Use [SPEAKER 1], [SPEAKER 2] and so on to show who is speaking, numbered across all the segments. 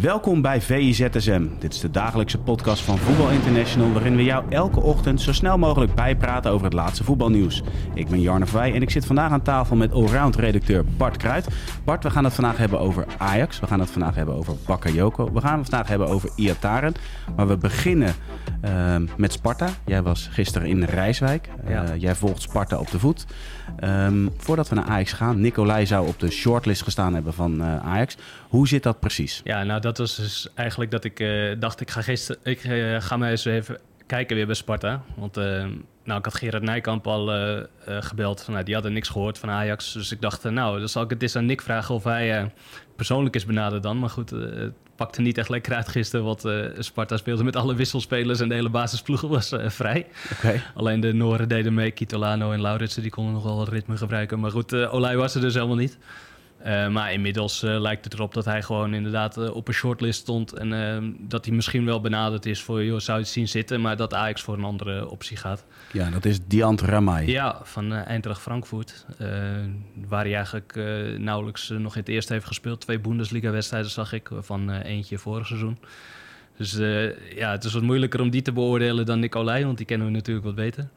[SPEAKER 1] Welkom bij VIZSM. Dit is de dagelijkse podcast van Voetbal International... waarin we jou elke ochtend zo snel mogelijk bijpraten over het laatste voetbalnieuws. Ik ben Jarne Vrij en ik zit vandaag aan tafel met allround-redacteur Bart Kruid. Bart, we gaan het vandaag hebben over Ajax. We gaan het vandaag hebben over Bakayoko. We gaan het vandaag hebben over Iataren. Maar we beginnen uh, met Sparta. Jij was gisteren in Rijswijk. Uh, Jij volgt Sparta op de voet. Um, voordat we naar Ajax gaan, Nicolai zou op de shortlist gestaan hebben van uh, Ajax. Hoe zit dat precies?
[SPEAKER 2] Ja, nou dat was dus eigenlijk dat ik uh, dacht, ik ga, gisteren, ik uh, ga maar eens even kijken weer bij Sparta. Want nou, ik had Gerard Nijkamp al gebeld. Nou, die hadden niks gehoord van Ajax. Dus ik dacht, nou, dan zal ik het eens aan Nick vragen of hij persoonlijk is benaderd dan. Maar goed, het pakte niet echt lekker uit gisteren. Want Sparta speelde met alle wisselspelers en de hele basisploeg was vrij.
[SPEAKER 1] Okay.
[SPEAKER 2] Alleen de Noren deden mee. Kitolano en Lauritsen, die konden nog wel wat ritme gebruiken. Maar goed, Olij was er dus helemaal niet. Uh, maar inmiddels uh, lijkt het erop dat hij gewoon inderdaad uh, op een shortlist stond. En dat hij misschien wel benaderd is voor, joh, zou je het zien zitten. Maar dat Ajax voor een andere optie gaat.
[SPEAKER 1] Ja, dat is Diant Ramay.
[SPEAKER 2] Ja, van Eintracht Frankfurt. waar hij eigenlijk nauwelijks nog in het eerste heeft gespeeld. Twee Bundesliga-wedstrijden zag ik, van eentje vorig seizoen. Dus ja, het is wat moeilijker om die te beoordelen dan Nicolai. Want die kennen we natuurlijk wat beter.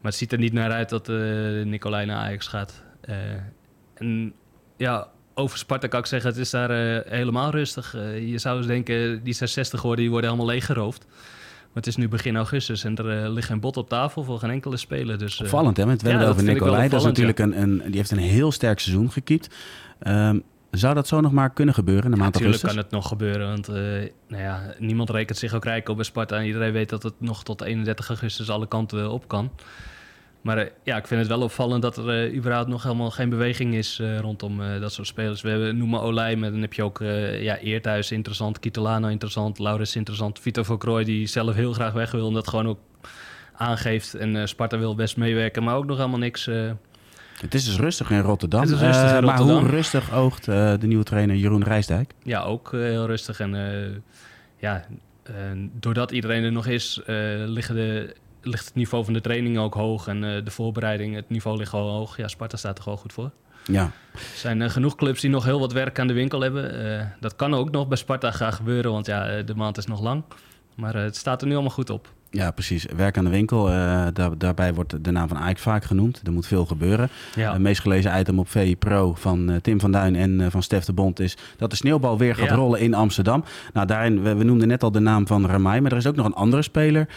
[SPEAKER 2] Maar het ziet er niet naar uit dat Nicolai naar Ajax gaat. en ja, over Sparta kan ik zeggen, het is daar uh, helemaal rustig. Uh, je zou eens denken, die 66 worden, die worden helemaal leeggeroofd. Maar het is nu begin augustus en er uh, ligt geen bot op tafel voor geen enkele speler. Dus,
[SPEAKER 1] opvallend hè, met wel ja, over Nicolai. Dat is natuurlijk ja. een, een, die heeft een heel sterk seizoen gekiept. Um, zou dat zo nog maar kunnen gebeuren in de maand
[SPEAKER 2] Natuurlijk
[SPEAKER 1] augustus?
[SPEAKER 2] kan het nog gebeuren, want nou ja, niemand rekent zich ook rijk op bij Sparta. En iedereen weet dat het nog tot 31 augustus alle kanten op kan. Maar uh, ja, ik vind het wel opvallend dat er uh, überhaupt nog helemaal geen beweging is uh, rondom dat soort spelers. We hebben Olij, maar dan heb je ook ja, Eerthuis interessant, Kitolano interessant, Laurens interessant, Vito van Krooi die zelf heel graag weg wil en dat gewoon ook aangeeft. En Sparta wil best meewerken, maar ook nog helemaal niks.
[SPEAKER 1] het is dus rustig in Rotterdam.
[SPEAKER 2] Het is rustig in Rotterdam.
[SPEAKER 1] Maar hoe rustig oogt de nieuwe trainer Jeroen Rijsdijk?
[SPEAKER 2] Ja, ook heel rustig. En ja, doordat iedereen er nog is, liggen de ligt het niveau van de training ook hoog en uh, de voorbereiding, het niveau ligt gewoon hoog. Ja, Sparta staat er gewoon goed voor.
[SPEAKER 1] Ja.
[SPEAKER 2] Er zijn uh, genoeg clubs die nog heel wat werk aan de winkel hebben. Uh, dat kan ook nog bij Sparta gaan gebeuren, want ja, de maand is nog lang. Maar het staat er nu allemaal goed op.
[SPEAKER 1] Ja, precies. Werk aan de winkel. Uh, daar, daarbij wordt de naam van Ajax vaak genoemd. Er moet veel gebeuren.
[SPEAKER 2] Ja.
[SPEAKER 1] Het meest gelezen item op VI Pro van uh, Tim van Duin en uh, van Stef de Bond is dat de sneeuwbal weer gaat
[SPEAKER 2] Ja.
[SPEAKER 1] rollen in Amsterdam. Nou, daarin, we, we noemden net al de naam van Ramai, maar er is ook nog een andere speler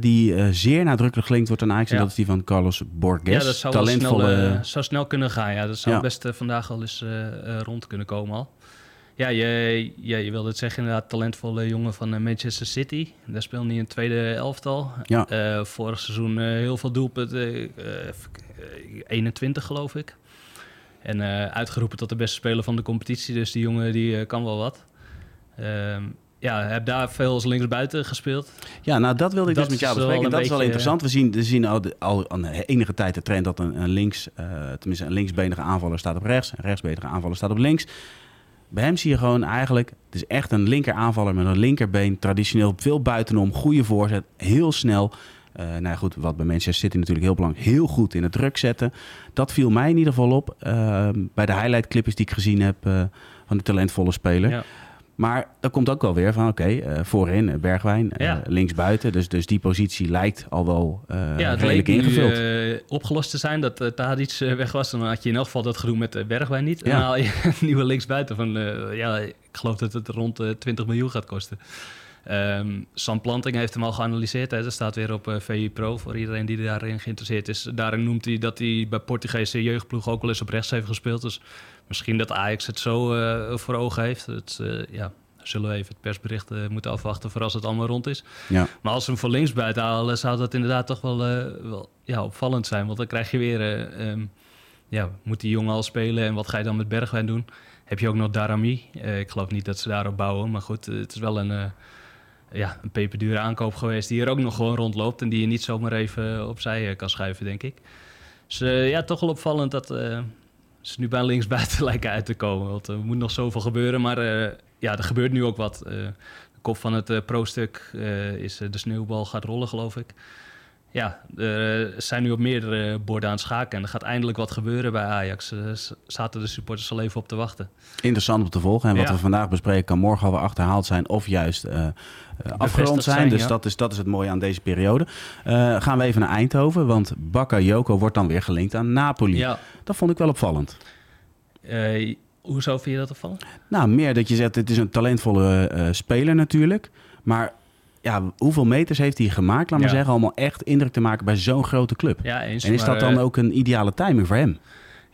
[SPEAKER 1] die zeer nadrukkelijk gelinkt wordt aan Ajax. En
[SPEAKER 2] Ja.
[SPEAKER 1] dat is die van Carlos Borges.
[SPEAKER 2] Ja, dat zou,
[SPEAKER 1] Talentvolle.
[SPEAKER 2] snel, eh, zou snel kunnen gaan. Ja, dat zou best eh, vandaag al eens eh, eh, rond kunnen komen al. Ja, je, ja, je wilde het zeggen inderdaad, talentvolle jongen van eh, Manchester City. Daar speelde hij in het tweede elftal.
[SPEAKER 1] Ja.
[SPEAKER 2] Eh, vorig seizoen eh, heel veel doelpunten, eh, 21 geloof ik. En uitgeroepen tot de beste speler van de competitie. Dus die jongen die kan wel wat. Ehm, ja, heb daar veel als linksbuiten gespeeld.
[SPEAKER 1] Ja, nou dat wilde ik
[SPEAKER 2] Dat
[SPEAKER 1] dus met jou bespreken.
[SPEAKER 2] een
[SPEAKER 1] Dat is wel interessant. We zien, we zien al, de- al een enige tijd de trend dat een, een links, tenminste een linksbenige aanvaller staat op rechts, een rechtsbenige aanvaller staat op links. Bij hem zie je gewoon eigenlijk, het is echt een linker aanvaller met een linkerbeen, traditioneel veel buitenom, goede voorzet, heel snel. Eh nou ja, goed, wat bij Manchester City natuurlijk heel belangrijk, heel goed in het druk zetten. Dat viel mij in ieder geval op eh, bij de highlight clipjes die ik gezien heb eh, van de talentvolle speler.
[SPEAKER 2] Ja.
[SPEAKER 1] Maar er komt ook wel weer van, oké, eh, voorin eh, Bergwijn, eh,
[SPEAKER 2] Ja.
[SPEAKER 1] linksbuiten. Dus, dus die positie lijkt al wel eh
[SPEAKER 2] Ja, het
[SPEAKER 1] redelijk
[SPEAKER 2] leek
[SPEAKER 1] ingevuld.
[SPEAKER 2] opgelost te zijn dat uh, Tadic eh, weg was. Dan had je in elk geval dat gedoe met uh, Bergwijn niet.
[SPEAKER 1] Ja.
[SPEAKER 2] dan haal je een nieuwe linksbuiten van... ja, ik geloof dat het rond eh, 20 miljoen gaat kosten. Ehm, Sam Planting heeft hem al geanalyseerd. Hè. Dat staat weer op VI Pro voor iedereen die daarin geïnteresseerd is. Daarin noemt hij dat hij bij Portugese jeugdploeg ook wel eens op rechts heeft gespeeld. Dus misschien dat Ajax het zo eh, voor ogen heeft. Het, eh, ja, zullen we even het persbericht eh, moeten afwachten voor als het allemaal rond is.
[SPEAKER 1] Ja.
[SPEAKER 2] Maar als ze hem voor links buiten halen, zou dat inderdaad toch wel, wel ja, opvallend zijn. Want dan krijg je weer, eh, ehm, ja, moet die jongen al spelen en wat ga je dan met Bergwijn doen? Heb je ook nog Darami? Ik geloof niet dat ze daarop bouwen, maar goed, het is wel een, ja, een peperdure aankoop geweest die er ook nog gewoon rondloopt en die je niet zomaar even opzij kan schuiven, denk ik. Dus ja, toch wel opvallend dat ze nu bij linksbuiten lijken uit te komen. Want er moet nog zoveel gebeuren, maar ja, er gebeurt nu ook wat. de kop van het pro-stuk is de sneeuwbal gaat rollen, geloof ik ja, er zijn nu op meerdere borden aan het schaken. En er gaat eindelijk wat gebeuren bij Ajax. Er zaten de supporters al even op te wachten.
[SPEAKER 1] Interessant om te volgen. En wat we vandaag bespreken kan morgen alweer achterhaald zijn of juist uh, afgerond zijn. dus dat, is, dat is het mooie aan deze periode. Uh, gaan we even naar Eindhoven. Want Bakayoko wordt dan weer gelinkt aan Napoli. Ja. Dat vond ik wel opvallend.
[SPEAKER 2] Uh, hoezo vind je dat opvallend?
[SPEAKER 1] Nou, meer dat je zegt, het is een talentvolle speler natuurlijk. Maar ja, hoeveel meters heeft hij gemaakt, laat maar zeggen, allemaal echt indruk te maken bij zo'n grote club. Ja, eens, en is dat dan eh, ook een ideale timing voor hem?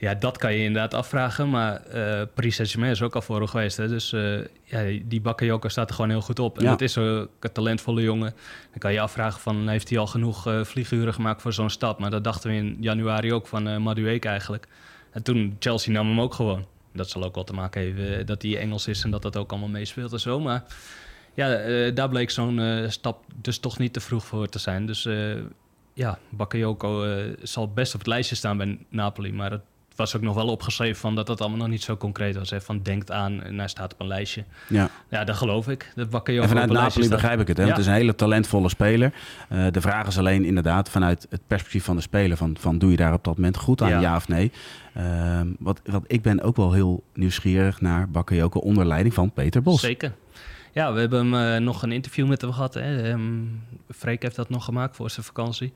[SPEAKER 2] Ja, dat kan je inderdaad afvragen. Maar uh, Paris Saint-Germain is ook al voor geweest. Hè? Dus uh, ja, die Bakayoko staat er gewoon heel goed op. En het is een talentvolle jongen. Dan kan je afvragen van, heeft hij al genoeg uh, vlieguren gemaakt voor zo'n stap? Maar dat dachten we in januari ook van uh, Madueke eigenlijk. En toen, Chelsea nam hem ook gewoon. Dat zal ook wel te maken hebben dat hij Engels is en dat dat ook allemaal meespeelt en zo. Maar ja, eh, daar bleek zo'n eh, stap dus toch niet te vroeg voor te zijn. Dus eh, ja, Bakayoko zal best op het lijstje staan bij Napoli. Maar het was ook nog wel opgeschreven van dat dat allemaal nog niet zo concreet was. Hè? Van denkt aan en hij staat op een lijstje. Ja, ja dat geloof ik. Dat Bakayoko
[SPEAKER 1] en vanuit Napoli begrijp ik het. Hè? Het is een hele talentvolle speler. de vraag is alleen inderdaad vanuit het perspectief van de speler. Van, van doe je daar op dat moment goed aan, ja, of nee? Uh, wat, wat, ik ben ook wel heel nieuwsgierig naar Bakayoko onder leiding van Peter Bos.
[SPEAKER 2] Zeker. Ja, we hebben uh, nog een interview met hem gehad. Hè. Um, Freek heeft dat nog gemaakt voor zijn vakantie.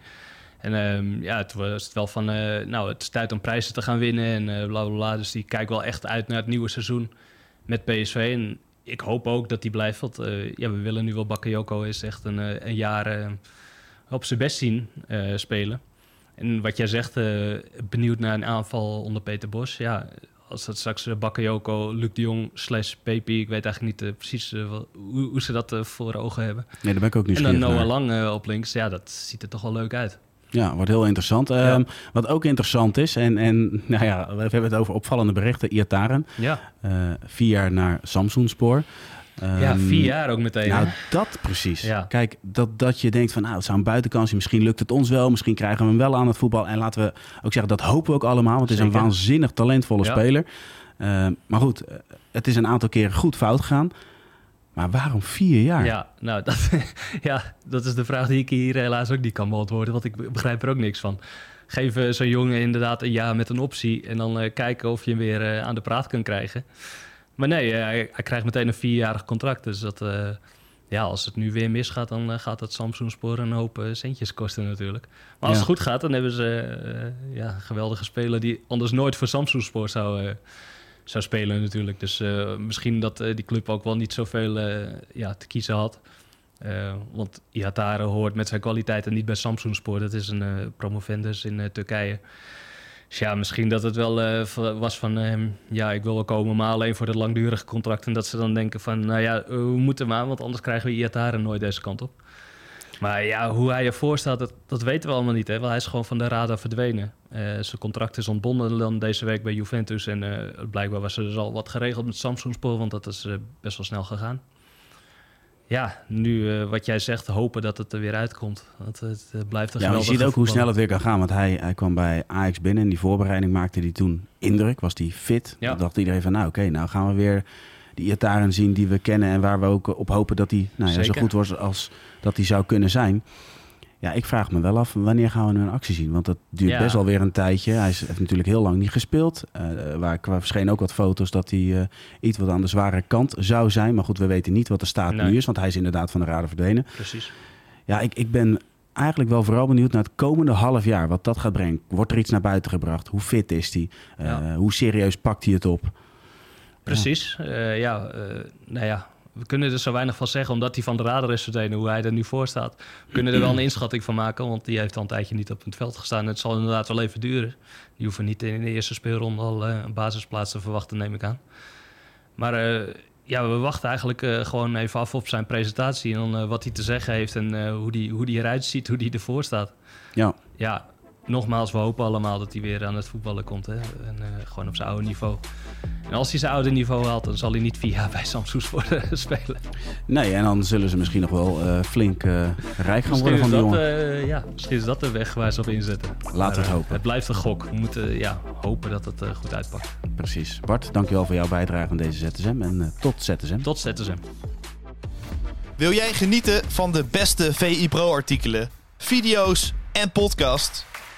[SPEAKER 2] En um, ja, het was wel van, uh, nou, het is tijd om prijzen te gaan winnen en uh, bla, bla, bla. Dus die kijkt wel echt uit naar het nieuwe seizoen met PSV. En ik hoop ook dat hij blijft. Want ja, we willen nu wel Bakayoko is echt een, een jaar op zijn best zien spelen. En wat jij zegt, benieuwd naar een aanval onder Peter Bos. Ja, als dat straks uh, Bakayoko, Luc de Jong slash Pepe, ik weet eigenlijk niet uh, precies uh, hoe, hoe, ze dat voor ogen hebben.
[SPEAKER 1] Nee, daar ben ik ook niet
[SPEAKER 2] En dan Noah Lang op links, ja, dat ziet er toch wel leuk uit.
[SPEAKER 1] Ja, wordt heel interessant. Ja. Um, wat ook interessant is, en, en nou ja, we hebben het over opvallende berichten. Iataren, ja. vier jaar naar Samsung Spoor
[SPEAKER 2] ja, ehm, vier jaar ook meteen.
[SPEAKER 1] Nou, dat precies. Kijk, dat, dat je denkt van, nou, het zou een buitenkansje. Misschien lukt het ons wel. Misschien krijgen we hem wel aan het voetbal. En laten we ook zeggen, dat hopen we ook allemaal. Want het is een waanzinnig talentvolle speler. Ehm, maar goed, eh, het is een aantal keren goed fout gegaan. Maar waarom vier jaar?
[SPEAKER 2] Ja, nou, dat, ja, dat is de vraag die ik hier helaas ook niet kan beantwoorden. Want ik begrijp er ook niks van. Geef uh, zo'n jongen inderdaad een jaar met een optie. En dan uh, kijken of je hem weer aan de praat kunt krijgen. Maar nee, eh, hij, hij, krijgt meteen een vierjarig contract. Dus dat, uh, ja, als het nu weer misgaat, dan uh, gaat het Samsung Spoor een hoop centjes kosten natuurlijk. Maar als het goed gaat, dan hebben ze ja, een geweldige speler die anders nooit voor Samsung Spoor zou, zou spelen natuurlijk. Dus misschien dat die club ook wel niet zoveel ja, te kiezen had. want Ihatare hoort met zijn kwaliteiten niet bij Samsung Spoor. Dat is een promovendus in Turkije. Dus ja, misschien dat het wel uh, was van, uh, ja, ik wil wel komen, maar alleen voor het langdurige contract. En dat ze dan denken van, nou ja, we moeten maar, want anders krijgen we Iataren nooit deze kant op. Maar ja, hoe hij ervoor staat, dat, dat weten we allemaal niet. Hè? Want hij is gewoon van de radar verdwenen. Uh, zijn contract is ontbonden dan deze week bij Juventus. En blijkbaar was er dus al wat geregeld met Samsung Spoor, want dat is best wel snel gegaan ja, nu uh, wat jij zegt, hopen dat het er weer uitkomt. Dat het uh, blijft een
[SPEAKER 1] ja, Je ziet ook hoe snel het weer kan gaan. Want hij, hij kwam bij Ajax binnen. In die voorbereiding maakte hij toen indruk. Was hij fit. Ja. Dan dacht iedereen van, nou oké, nou gaan we weer die Iataren zien die we kennen. En waar we ook op hopen dat hij nou ja, zo goed wordt als dat hij zou kunnen zijn. Ja, ik vraag me wel af, wanneer gaan we nu een actie zien? Want dat duurt best wel weer een tijdje. Hij heeft natuurlijk heel lang niet gespeeld. Uh, waar, waar verschenen ook wat foto's dat hij uh, iets wat aan de zware kant zou zijn. Maar goed, we weten niet wat de staat nu is, want hij is inderdaad van de radar verdwenen.
[SPEAKER 2] Precies.
[SPEAKER 1] Ja, ik, ik ben eigenlijk wel vooral benieuwd naar het komende half jaar. Wat dat gaat brengen. Wordt er iets naar buiten gebracht? Hoe fit is hij? Uh, Hoe serieus pakt hij het op?
[SPEAKER 2] Precies. Ja, ja nou ja, we kunnen er zo weinig van zeggen, omdat hij van de radar is verdwenen, hoe hij er nu voor staat. We kunnen er wel een inschatting van maken, want die heeft al een tijdje niet op het veld gestaan. Het zal inderdaad wel even duren. Die hoeven niet in de eerste speelronde al uh, een basisplaats te verwachten, neem ik aan. Maar uh, ja, we wachten eigenlijk uh, gewoon even af op zijn presentatie en dan wat hij te zeggen heeft en hoe, die, hoe die eruit ziet, hoe die ervoor staat.
[SPEAKER 1] Ja.
[SPEAKER 2] Ja, nogmaals, we hopen allemaal dat hij weer aan het voetballen komt. Hè? En uh, gewoon op zijn oude niveau. En als hij zijn oude niveau haalt, dan zal hij niet via bij Samsung worden spelen.
[SPEAKER 1] Nee, en dan zullen ze misschien nog wel uh, flink uh, rijk gaan
[SPEAKER 2] misschien
[SPEAKER 1] worden van die
[SPEAKER 2] dat,
[SPEAKER 1] jongen.
[SPEAKER 2] ja, misschien is dat de weg waar ze op inzetten.
[SPEAKER 1] Laten we het hopen.
[SPEAKER 2] Het blijft een gok. We moeten ja, hopen dat het goed uitpakt.
[SPEAKER 1] Precies. Bart, dankjewel voor jouw bijdrage aan deze ZSM. En tot ZSM.
[SPEAKER 2] Tot ZSM.
[SPEAKER 3] Wil jij genieten van de beste VI Pro artikelen, video's en podcast?